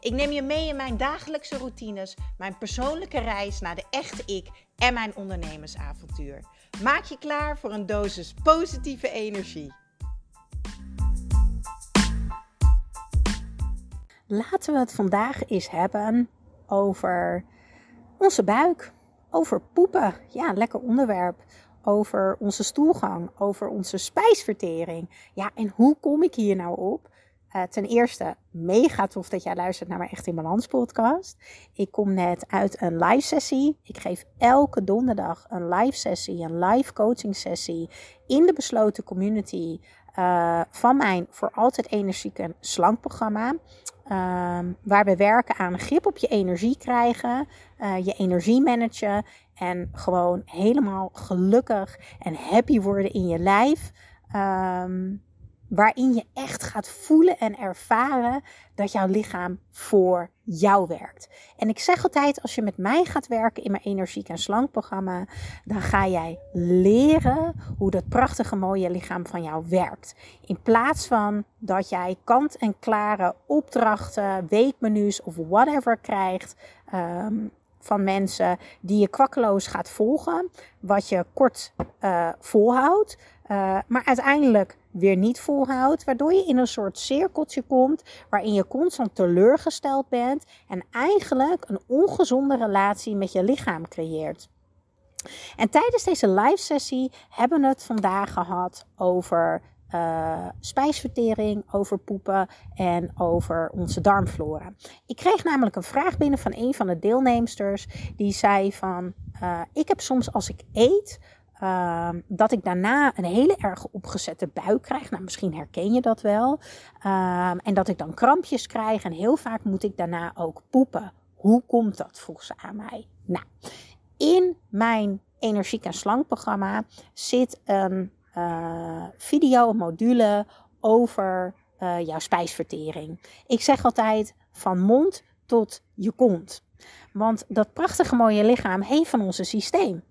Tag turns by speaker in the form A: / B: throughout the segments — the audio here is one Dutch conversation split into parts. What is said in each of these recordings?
A: Ik neem je mee in mijn dagelijkse routines, mijn persoonlijke reis naar de echte ik en mijn ondernemersavontuur. Maak je klaar voor een dosis positieve energie. Laten we het vandaag eens hebben over onze buik, over poepen. Ja, lekker onderwerp. Over onze stoelgang, over onze spijsvertering. Ja, en hoe kom ik hier nou op? Uh, ten eerste, mega tof dat jij luistert naar mijn Echt in Balans podcast. Ik kom net uit een live sessie. Ik geef elke donderdag een live sessie, een live coaching sessie in de besloten community uh, van mijn voor altijd energieke slank programma. Uh, waar we werken aan grip op je energie krijgen, uh, je energie managen en gewoon helemaal gelukkig en happy worden in je lijf. Um, waarin je echt gaat voelen en ervaren dat jouw lichaam voor jou werkt. En ik zeg altijd, als je met mij gaat werken in mijn energiek en slank programma, dan ga jij leren hoe dat prachtige mooie lichaam van jou werkt. In plaats van dat jij kant-en-klare opdrachten, weekmenu's of whatever krijgt. Um, van mensen die je kwakkeloos gaat volgen, wat je kort uh, volhoudt, uh, maar uiteindelijk weer niet volhoudt, waardoor je in een soort cirkeltje komt waarin je constant teleurgesteld bent en eigenlijk een ongezonde relatie met je lichaam creëert. En tijdens deze live sessie hebben we het vandaag gehad over uh, spijsvertering, over poepen en over onze darmflora. Ik kreeg namelijk een vraag binnen van een van de deelnemsters die zei van uh, ik heb soms als ik eet uh, dat ik daarna een hele erg opgezette buik krijg. Nou, misschien herken je dat wel. Uh, en dat ik dan krampjes krijg en heel vaak moet ik daarna ook poepen. Hoe komt dat? vroeg ze aan mij. Nou, in mijn energiek en slank programma zit een uh, video, een module over uh, jouw spijsvertering. Ik zeg altijd van mond tot je kont. Want dat prachtige mooie lichaam heeft van ons een systeem.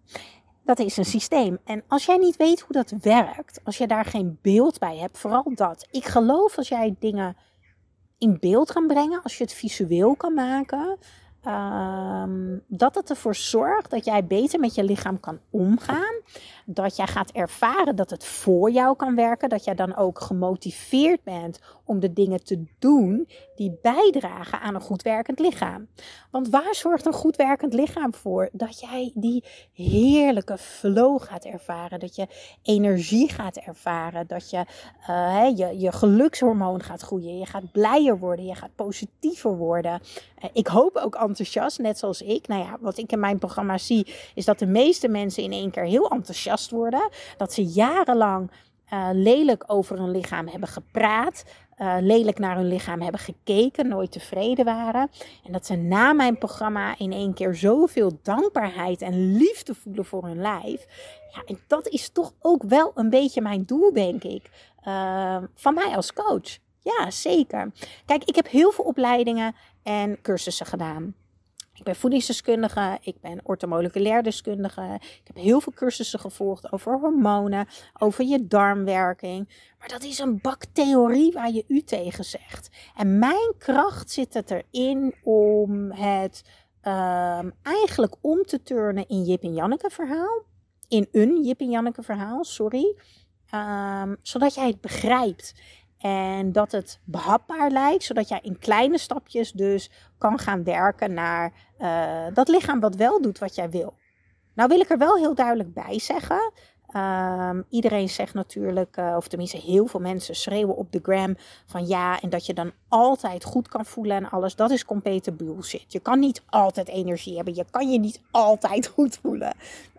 A: Dat is een systeem. En als jij niet weet hoe dat werkt, als je daar geen beeld bij hebt, vooral dat. Ik geloof als jij dingen in beeld kan brengen, als je het visueel kan maken, um, dat het ervoor zorgt dat jij beter met je lichaam kan omgaan. Dat jij gaat ervaren dat het voor jou kan werken. Dat jij dan ook gemotiveerd bent om de dingen te doen die bijdragen aan een goed werkend lichaam. Want waar zorgt een goed werkend lichaam voor? Dat jij die heerlijke flow gaat ervaren. Dat je energie gaat ervaren. Dat je uh, je, je gelukshormoon gaat groeien. Je gaat blijer worden. Je gaat positiever worden. Uh, ik hoop ook enthousiast, net zoals ik. Nou ja, wat ik in mijn programma zie, is dat de meeste mensen in één keer heel enthousiast worden. Dat ze jarenlang uh, lelijk over hun lichaam hebben gepraat. Uh, lelijk naar hun lichaam hebben gekeken, nooit tevreden waren. En dat ze na mijn programma in één keer zoveel dankbaarheid en liefde voelen voor hun lijf. Ja, en dat is toch ook wel een beetje mijn doel, denk ik. Uh, van mij als coach. Ja, zeker. Kijk, ik heb heel veel opleidingen en cursussen gedaan. Ik ben voedingsdeskundige, ik ben ortomoleculair deskundige. Ik heb heel veel cursussen gevolgd over hormonen, over je darmwerking. Maar dat is een bak theorie waar je u tegen zegt. En mijn kracht zit het erin om het um, eigenlijk om te turnen in Jip en Janneke verhaal. In een Jip en Janneke verhaal, sorry. Um, zodat jij het begrijpt. En dat het behapbaar lijkt, zodat jij in kleine stapjes dus kan gaan werken naar uh, dat lichaam wat wel doet wat jij wil. Nou wil ik er wel heel duidelijk bij zeggen. Um, iedereen zegt natuurlijk, uh, of tenminste heel veel mensen schreeuwen op de gram van ja, en dat je dan altijd goed kan voelen en alles. Dat is complete bullshit. Je kan niet altijd energie hebben. Je kan je niet altijd goed voelen.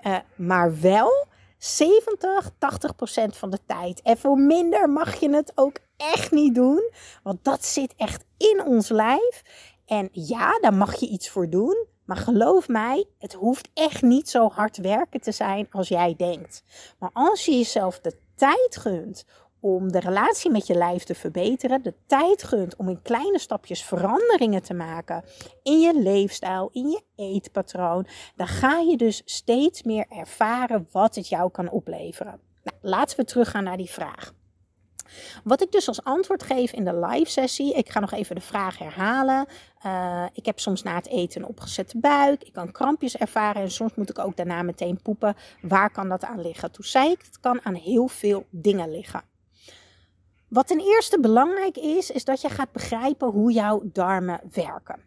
A: Uh, maar wel 70, 80 procent van de tijd. En voor minder mag je het ook echt niet doen. Want dat zit echt in ons lijf. En ja, daar mag je iets voor doen. Maar geloof mij, het hoeft echt niet zo hard werken te zijn als jij denkt. Maar als je jezelf de tijd gunt om de relatie met je lijf te verbeteren, de tijd gunt om in kleine stapjes veranderingen te maken in je leefstijl, in je eetpatroon, dan ga je dus steeds meer ervaren wat het jou kan opleveren. Nou, laten we teruggaan naar die vraag. Wat ik dus als antwoord geef in de live sessie, ik ga nog even de vraag herhalen. Uh, ik heb soms na het eten een opgezette buik, ik kan krampjes ervaren en soms moet ik ook daarna meteen poepen. Waar kan dat aan liggen? Toen zei ik, het kan aan heel veel dingen liggen. Wat ten eerste belangrijk is, is dat je gaat begrijpen hoe jouw darmen werken.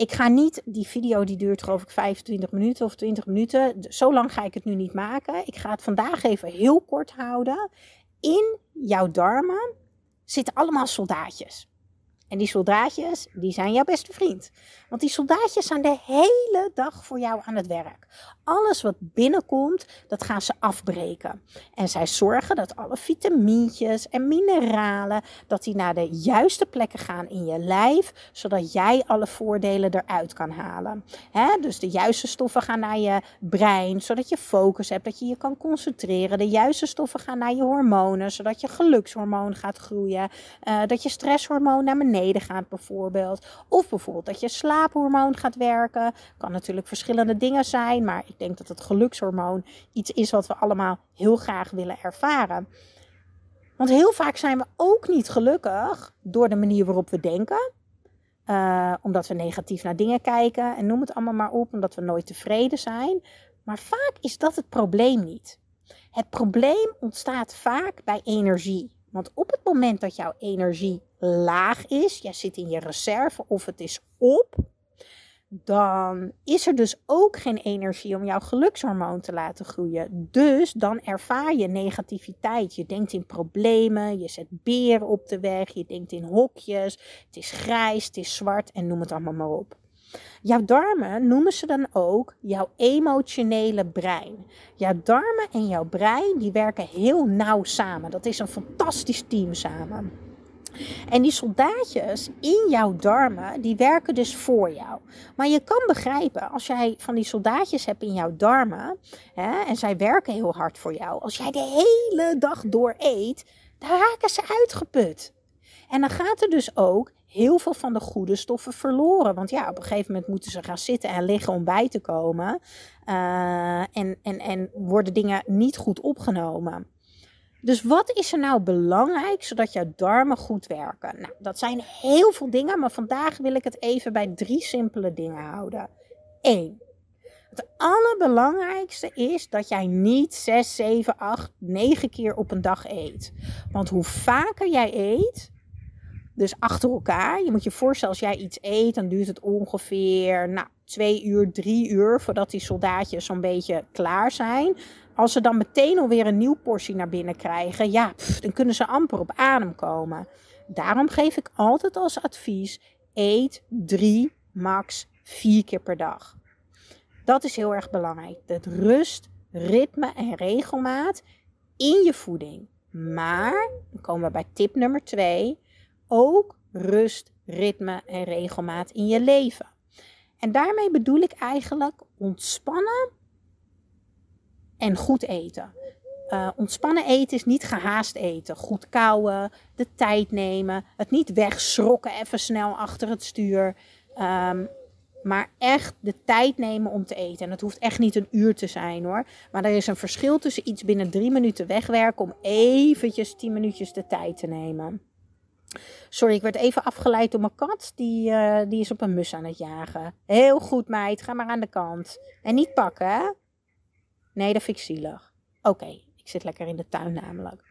A: Ik ga niet, die video die duurt geloof ik 25 minuten of 20 minuten. Zo lang ga ik het nu niet maken. Ik ga het vandaag even heel kort houden. In jouw darmen zitten allemaal soldaatjes. En die soldaatjes, die zijn jouw beste vriend. Want die soldaatjes zijn de hele dag voor jou aan het werk. Alles wat binnenkomt, dat gaan ze afbreken. En zij zorgen dat alle vitamintjes en mineralen, dat die naar de juiste plekken gaan in je lijf, zodat jij alle voordelen eruit kan halen. dus de juiste stoffen gaan naar je brein, zodat je focus hebt, dat je je kan concentreren. De juiste stoffen gaan naar je hormonen, zodat je gelukshormoon gaat groeien. Uh, dat je stresshormoon naar beneden gaat bijvoorbeeld. Of bijvoorbeeld dat je slaaphormoon gaat werken. Kan natuurlijk verschillende dingen zijn, maar ik denk dat het gelukshormoon iets is wat we allemaal heel graag willen ervaren. Want heel vaak zijn we ook niet gelukkig door de manier waarop we denken. Uh, omdat we negatief naar dingen kijken en noem het allemaal maar op, omdat we nooit tevreden zijn. Maar vaak is dat het probleem niet. Het probleem ontstaat vaak bij energie. Want op het moment dat jouw energie laag is, jij zit in je reserve of het is op, dan is er dus ook geen energie om jouw gelukshormoon te laten groeien. Dus dan ervaar je negativiteit. Je denkt in problemen, je zet beren op de weg, je denkt in hokjes. Het is grijs, het is zwart en noem het allemaal maar op. Jouw darmen noemen ze dan ook jouw emotionele brein. Jouw darmen en jouw brein die werken heel nauw samen. Dat is een fantastisch team samen. En die soldaatjes in jouw darmen, die werken dus voor jou. Maar je kan begrijpen, als jij van die soldaatjes hebt in jouw darmen, hè, en zij werken heel hard voor jou, als jij de hele dag door eet, dan raken ze uitgeput. En dan gaat er dus ook heel veel van de goede stoffen verloren. Want ja, op een gegeven moment moeten ze gaan zitten en liggen om bij te komen. Uh, en, en, en worden dingen niet goed opgenomen. Dus wat is er nou belangrijk zodat jouw darmen goed werken? Nou, dat zijn heel veel dingen, maar vandaag wil ik het even bij drie simpele dingen houden. 1. Het allerbelangrijkste is dat jij niet 6, 7, 8, 9 keer op een dag eet. Want hoe vaker jij eet, dus achter elkaar, je moet je voorstellen als jij iets eet, dan duurt het ongeveer nou, 2 uur, 3 uur voordat die soldaatjes zo'n beetje klaar zijn. Als ze dan meteen alweer een nieuw portie naar binnen krijgen, ja, dan kunnen ze amper op adem komen. Daarom geef ik altijd als advies: eet drie, max vier keer per dag. Dat is heel erg belangrijk. Het rust, ritme en regelmaat in je voeding. Maar, dan komen we bij tip nummer twee, ook rust, ritme en regelmaat in je leven. En daarmee bedoel ik eigenlijk ontspannen en goed eten. Uh, ontspannen eten is niet gehaast eten. Goed kauwen, de tijd nemen, het niet wegschrokken even snel achter het stuur. Um, maar echt de tijd nemen om te eten. En het hoeft echt niet een uur te zijn hoor. Maar er is een verschil tussen iets binnen drie minuten wegwerken om eventjes tien minuutjes de tijd te nemen. Sorry, ik werd even afgeleid door mijn kat. Die, uh, die is op een mus aan het jagen. Heel goed meid, ga maar aan de kant. En niet pakken hè. Nee, dat vind ik zielig. Oké, ik zit lekker in de tuin namelijk.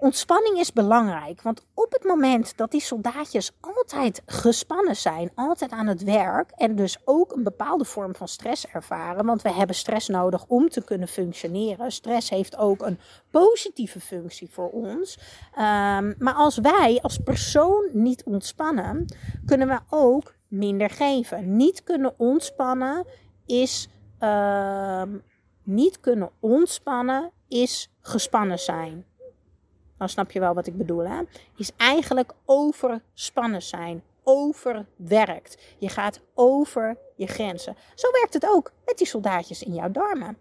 A: Ontspanning is belangrijk, want op het moment dat die soldaatjes altijd gespannen zijn, altijd aan het werk en dus ook een bepaalde vorm van stress ervaren, want we hebben stress nodig om te kunnen functioneren. Stress heeft ook een positieve functie voor ons. Um, maar als wij als persoon niet ontspannen, kunnen we ook minder geven. Niet kunnen ontspannen is um, niet kunnen ontspannen is gespannen zijn. Dan snap je wel wat ik bedoel, hè? Is eigenlijk overspannen zijn, overwerkt. Je gaat over je grenzen. Zo werkt het ook met die soldaatjes in jouw darmen.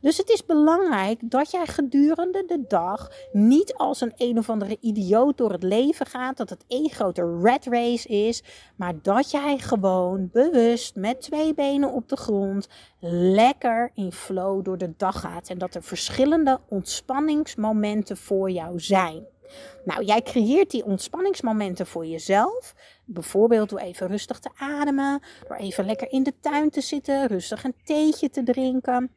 A: Dus het is belangrijk dat jij gedurende de dag niet als een een of andere idioot door het leven gaat. Dat het één grote red race is. Maar dat jij gewoon bewust met twee benen op de grond lekker in flow door de dag gaat. En dat er verschillende ontspanningsmomenten voor jou zijn. Nou, jij creëert die ontspanningsmomenten voor jezelf. Bijvoorbeeld door even rustig te ademen, door even lekker in de tuin te zitten, rustig een theetje te drinken.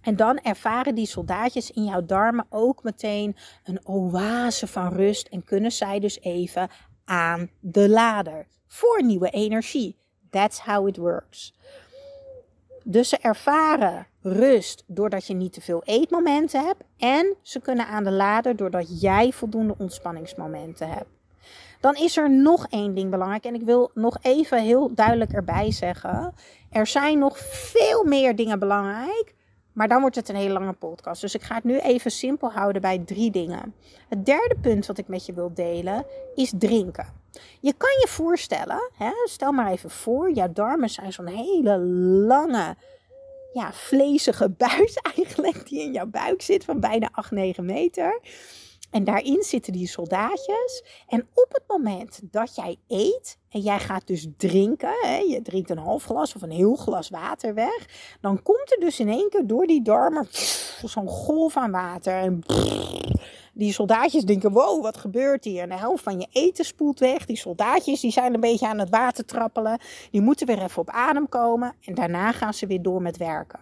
A: En dan ervaren die soldaatjes in jouw darmen ook meteen een oase van rust en kunnen zij dus even aan de lader voor nieuwe energie. That's how it works. Dus ze ervaren rust doordat je niet te veel eetmomenten hebt. En ze kunnen aan de lader doordat jij voldoende ontspanningsmomenten hebt. Dan is er nog één ding belangrijk. En ik wil nog even heel duidelijk erbij zeggen. Er zijn nog veel meer dingen belangrijk. Maar dan wordt het een hele lange podcast. Dus ik ga het nu even simpel houden bij drie dingen. Het derde punt wat ik met je wil delen is drinken. Je kan je voorstellen, hè, stel maar even voor, jouw darmen zijn zo'n hele lange, ja, vlezige buis eigenlijk, die in jouw buik zit van bijna 8, 9 meter. En daarin zitten die soldaatjes. En op het moment dat jij eet en jij gaat dus drinken, hè, je drinkt een half glas of een heel glas water weg, dan komt er dus in één keer door die darmen zo'n golf aan water. En die soldaatjes denken, wow, wat gebeurt hier? En de helft van je eten spoelt weg. Die soldaatjes die zijn een beetje aan het water trappelen. Die moeten weer even op adem komen. En daarna gaan ze weer door met werken.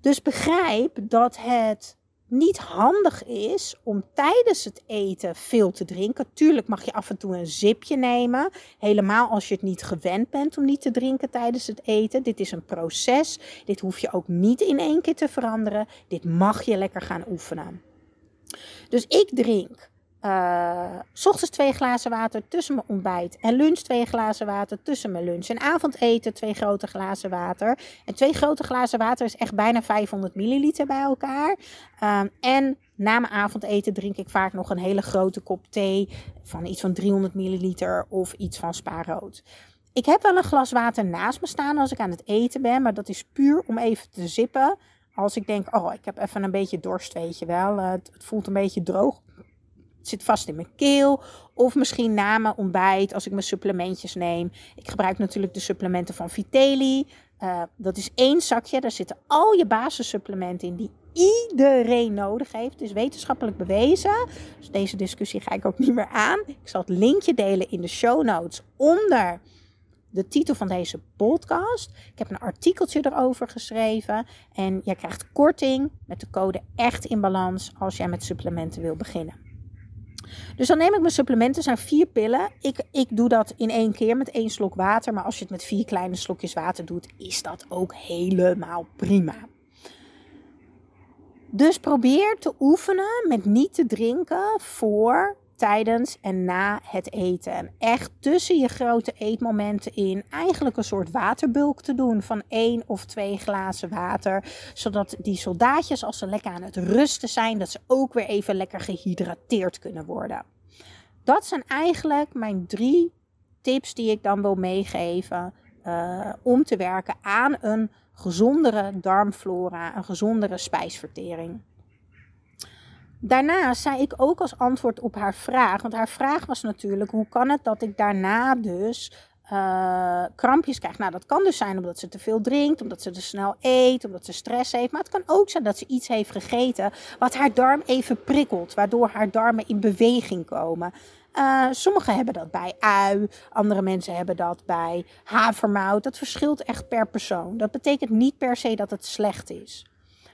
A: Dus begrijp dat het niet handig is om tijdens het eten veel te drinken. Tuurlijk mag je af en toe een zipje nemen. Helemaal als je het niet gewend bent om niet te drinken tijdens het eten. Dit is een proces. Dit hoef je ook niet in één keer te veranderen. Dit mag je lekker gaan oefenen. Dus ik drink uh, s ochtends twee glazen water tussen mijn ontbijt. En lunch twee glazen water tussen mijn lunch. En avondeten twee grote glazen water. En twee grote glazen water is echt bijna 500 milliliter bij elkaar. Um, en na mijn avondeten drink ik vaak nog een hele grote kop thee. Van iets van 300 milliliter of iets van spaarrood. Ik heb wel een glas water naast me staan als ik aan het eten ben. Maar dat is puur om even te zippen. Als ik denk, oh, ik heb even een beetje dorst, weet je wel. het voelt een beetje droog zit vast in mijn keel. Of misschien na mijn ontbijt als ik mijn supplementjes neem. Ik gebruik natuurlijk de supplementen van Vitelli. Uh, dat is één zakje. Daar zitten al je basissupplementen in die iedereen nodig heeft. Het is wetenschappelijk bewezen. Dus deze discussie ga ik ook niet meer aan. Ik zal het linkje delen in de show notes onder de titel van deze podcast. Ik heb een artikeltje erover geschreven. En jij krijgt korting met de code echt in balans als jij met supplementen wil beginnen. Dus dan neem ik mijn supplementen, zijn vier pillen. Ik, ik doe dat in één keer met één slok water. Maar als je het met vier kleine slokjes water doet, is dat ook helemaal prima. Dus probeer te oefenen met niet te drinken voor tijdens en na het eten. En echt tussen je grote eetmomenten in eigenlijk een soort waterbulk te doen van één of twee glazen water. Zodat die soldaatjes als ze lekker aan het rusten zijn, dat ze ook weer even lekker gehydrateerd kunnen worden. Dat zijn eigenlijk mijn drie tips die ik dan wil meegeven uh, om te werken aan een gezondere darmflora, een gezondere spijsvertering. Daarna zei ik ook als antwoord op haar vraag, want haar vraag was natuurlijk: hoe kan het dat ik daarna dus uh, krampjes krijg? Nou, dat kan dus zijn omdat ze te veel drinkt, omdat ze te snel eet, omdat ze stress heeft. Maar het kan ook zijn dat ze iets heeft gegeten wat haar darm even prikkelt, waardoor haar darmen in beweging komen. Uh, sommigen hebben dat bij ui, andere mensen hebben dat bij havermout. Dat verschilt echt per persoon. Dat betekent niet per se dat het slecht is.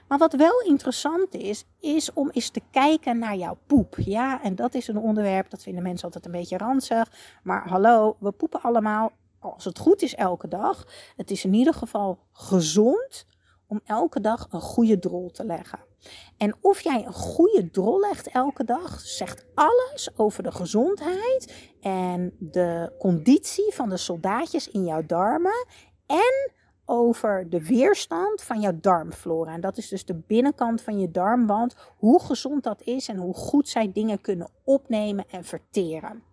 A: Maar wat wel interessant is, is om eens te kijken naar jouw poep. Ja, en dat is een onderwerp, dat vinden mensen altijd een beetje ranzig. Maar hallo, we poepen allemaal, als het goed is, elke dag. Het is in ieder geval gezond om elke dag een goede drol te leggen. En of jij een goede drol legt elke dag, zegt alles over de gezondheid en de conditie van de soldaatjes in jouw darmen. En over de weerstand van jouw darmflora. En dat is dus de binnenkant van je darmwand. Hoe gezond dat is en hoe goed zij dingen kunnen opnemen en verteren.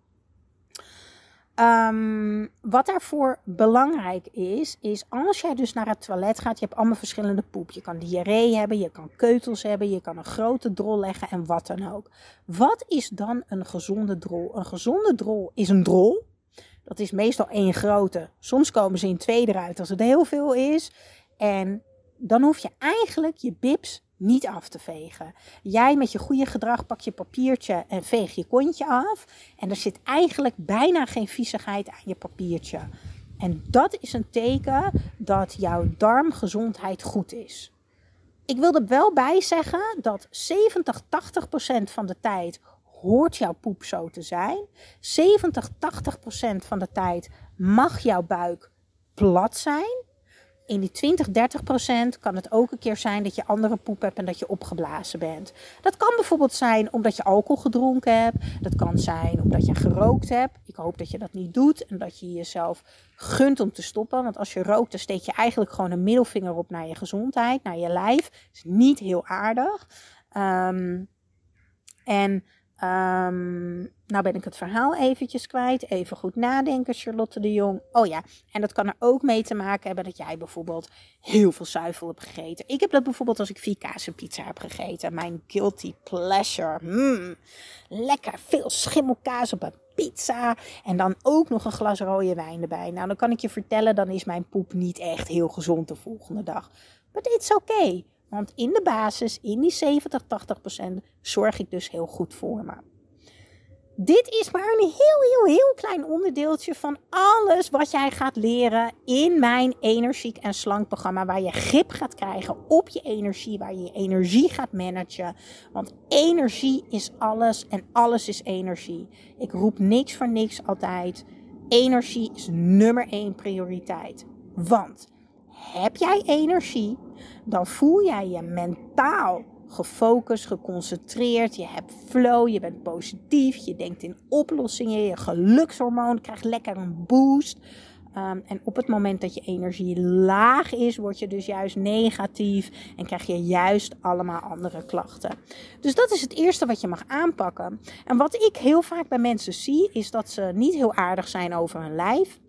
A: Um, wat daarvoor belangrijk is, is als jij dus naar het toilet gaat, je hebt allemaal verschillende poep. Je kan diarree hebben, je kan keutels hebben, je kan een grote drol leggen en wat dan ook. Wat is dan een gezonde drol? Een gezonde drol is een drol. Dat is meestal één grote. Soms komen ze in twee eruit als het heel veel is. En dan hoef je eigenlijk je bips niet af te vegen. Jij met je goede gedrag pak je papiertje en veeg je kontje af. En er zit eigenlijk bijna geen viezigheid aan je papiertje. En dat is een teken dat jouw darmgezondheid goed is. Ik wil er wel bij zeggen dat 70, 80 procent van de tijd hoort jouw poep zo te zijn. 70, 80 procent van de tijd mag jouw buik plat zijn in die 20, 30 procent kan het ook een keer zijn dat je andere poep hebt en dat je opgeblazen bent. Dat kan bijvoorbeeld zijn omdat je alcohol gedronken hebt. Dat kan zijn omdat je gerookt hebt. Ik hoop dat je dat niet doet en dat je jezelf gunt om te stoppen. Want als je rookt, dan steek je eigenlijk gewoon een middelvinger op naar je gezondheid, naar je lijf. Dat is niet heel aardig. Um, en Um, nou ben ik het verhaal eventjes kwijt. Even goed nadenken, Charlotte de Jong. Oh ja, en dat kan er ook mee te maken hebben dat jij bijvoorbeeld heel veel zuivel hebt gegeten. Ik heb dat bijvoorbeeld als ik vier kaas pizza heb gegeten. Mijn guilty pleasure. Mm, lekker veel schimmelkaas op een pizza. En dan ook nog een glas rode wijn erbij. Nou, dan kan ik je vertellen, dan is mijn poep niet echt heel gezond de volgende dag. But it's okay. Want in de basis, in die 70, 80 procent, zorg ik dus heel goed voor me. Dit is maar een heel, heel, heel klein onderdeeltje van alles wat jij gaat leren in mijn energiek en slank programma. Waar je grip gaat krijgen op je energie, waar je je energie gaat managen. Want energie is alles en alles is energie. Ik roep niks voor niks altijd. Energie is nummer één prioriteit. Want heb jij energie, dan voel jij je mentaal gefocust, geconcentreerd. Je hebt flow, je bent positief, je denkt in oplossingen, je gelukshormoon krijgt lekker een boost. Um, en op het moment dat je energie laag is, word je dus juist negatief en krijg je juist allemaal andere klachten. Dus dat is het eerste wat je mag aanpakken. En wat ik heel vaak bij mensen zie, is dat ze niet heel aardig zijn over hun lijf.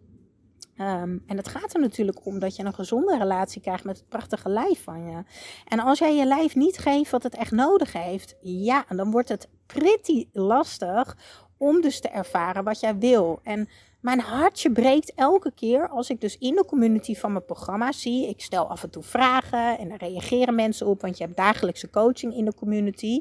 A: Um, en het gaat er natuurlijk om dat je een gezonde relatie krijgt met het prachtige lijf van je. En als jij je lijf niet geeft wat het echt nodig heeft, ja, dan wordt het pretty lastig om dus te ervaren wat jij wil. En mijn hartje breekt elke keer als ik dus in de community van mijn programma zie. Ik stel af en toe vragen en daar reageren mensen op, want je hebt dagelijkse coaching in de community.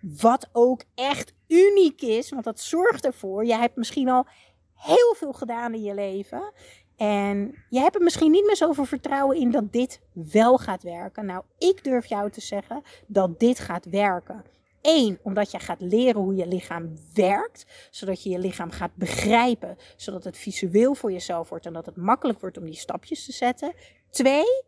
A: Wat ook echt uniek is, want dat zorgt ervoor. Je hebt misschien al heel veel gedaan in je leven. En je hebt er misschien niet meer zoveel vertrouwen in dat dit wel gaat werken. Nou, ik durf jou te zeggen dat dit gaat werken. Eén, omdat je gaat leren hoe je lichaam werkt, zodat je je lichaam gaat begrijpen, zodat het visueel voor jezelf wordt en dat het makkelijk wordt om die stapjes te zetten. Twee,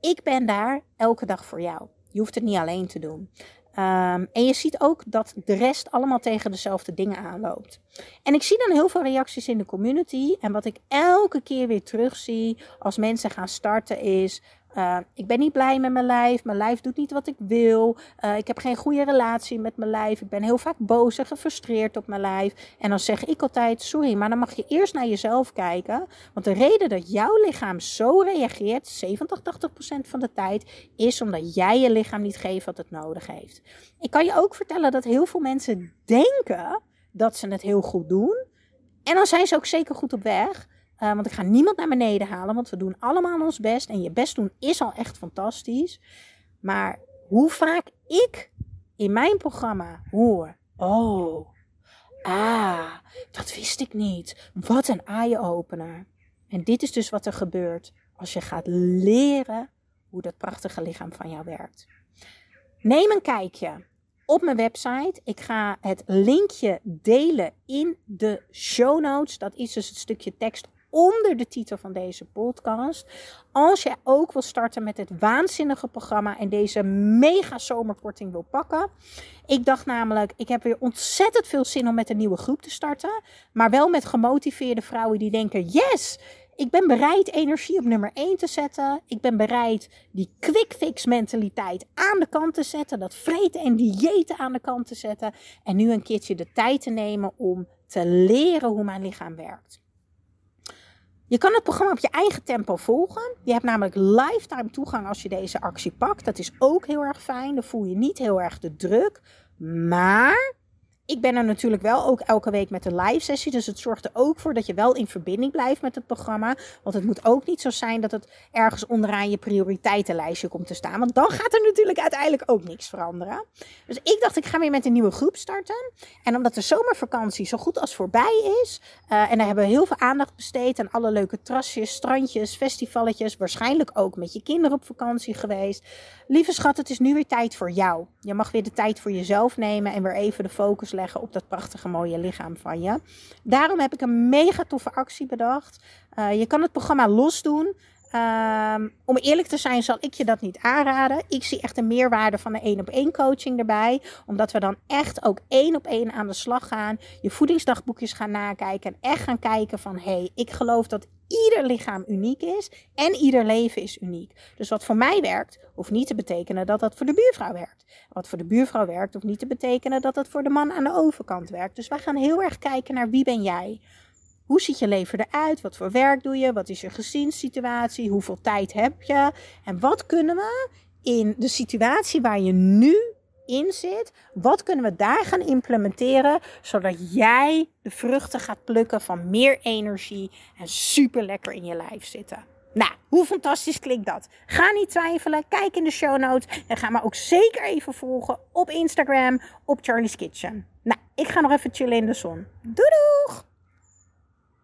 A: ik ben daar elke dag voor jou. Je hoeft het niet alleen te doen. Um, en je ziet ook dat de rest allemaal tegen dezelfde dingen aanloopt. En ik zie dan heel veel reacties in de community. En wat ik elke keer weer terugzie als mensen gaan starten is: uh, ik ben niet blij met mijn lijf. Mijn lijf doet niet wat ik wil. Uh, ik heb geen goede relatie met mijn lijf. Ik ben heel vaak boos en gefrustreerd op mijn lijf. En dan zeg ik altijd: sorry, maar dan mag je eerst naar jezelf kijken. Want de reden dat jouw lichaam zo reageert, 70, 80 procent van de tijd, is omdat jij je lichaam niet geeft wat het nodig heeft. Ik kan je ook vertellen dat heel veel mensen denken dat ze het heel goed doen. En dan zijn ze ook zeker goed op weg. Uh, want ik ga niemand naar beneden halen, want we doen allemaal ons best. En je best doen is al echt fantastisch. Maar hoe vaak ik in mijn programma hoor: Oh, ah, dat wist ik niet. Wat een eye-opener. En dit is dus wat er gebeurt als je gaat leren hoe dat prachtige lichaam van jou werkt. Neem een kijkje op mijn website. Ik ga het linkje delen in de show notes. Dat is dus het stukje tekst onder de titel van deze podcast. Als je ook wil starten met het waanzinnige programma en deze mega zomerkorting wil pakken. Ik dacht namelijk, ik heb weer ontzettend veel zin om met een nieuwe groep te starten. Maar wel met gemotiveerde vrouwen die denken, yes, ik ben bereid energie op nummer 1 te zetten. Ik ben bereid die quick fix mentaliteit aan de kant te zetten. Dat vreten en diëten aan de kant te zetten. En nu een keertje de tijd te nemen om te leren hoe mijn lichaam werkt. Je kan het programma op je eigen tempo volgen. Je hebt namelijk lifetime toegang als je deze actie pakt. Dat is ook heel erg fijn. Dan voel je niet heel erg de druk. Maar ik ben er natuurlijk wel ook elke week met een live sessie. Dus het zorgt er ook voor dat je wel in verbinding blijft met het programma. Want het moet ook niet zo zijn dat het ergens onderaan je prioriteitenlijstje komt te staan. Want dan gaat er natuurlijk uiteindelijk ook niks veranderen. Dus ik dacht, ik ga weer met een nieuwe groep starten. En omdat de zomervakantie zo goed als voorbij is. Uh, en daar hebben we heel veel aandacht besteed aan alle leuke trasjes, strandjes, festivalletjes. Waarschijnlijk ook met je kinderen op vakantie geweest. Lieve schat, het is nu weer tijd voor jou. Je mag weer de tijd voor jezelf nemen en weer even de focus leggen op dat prachtige mooie lichaam van je. Daarom heb ik een mega toffe actie bedacht. Uh, je kan het programma los doen. Um, om eerlijk te zijn zal ik je dat niet aanraden. Ik zie echt een meerwaarde van een één op één coaching erbij. Omdat we dan echt ook één op één aan de slag gaan. Je voedingsdagboekjes gaan nakijken. En echt gaan kijken van hé, hey, ik geloof dat ieder lichaam uniek is. En ieder leven is uniek. Dus wat voor mij werkt, hoeft niet te betekenen dat dat voor de buurvrouw werkt. Wat voor de buurvrouw werkt, hoeft niet te betekenen dat dat voor de man aan de overkant werkt. Dus wij gaan heel erg kijken naar wie ben jij. Hoe ziet je leven eruit? Wat voor werk doe je? Wat is je gezinssituatie? Hoeveel tijd heb je? En wat kunnen we in de situatie waar je nu in zit, wat kunnen we daar gaan implementeren zodat jij de vruchten gaat plukken van meer energie en super lekker in je lijf zitten? Nou, hoe fantastisch klinkt dat? Ga niet twijfelen. Kijk in de show notes. En ga me ook zeker even volgen op Instagram op Charlie's Kitchen. Nou, ik ga nog even chillen in de zon. Doei doeg!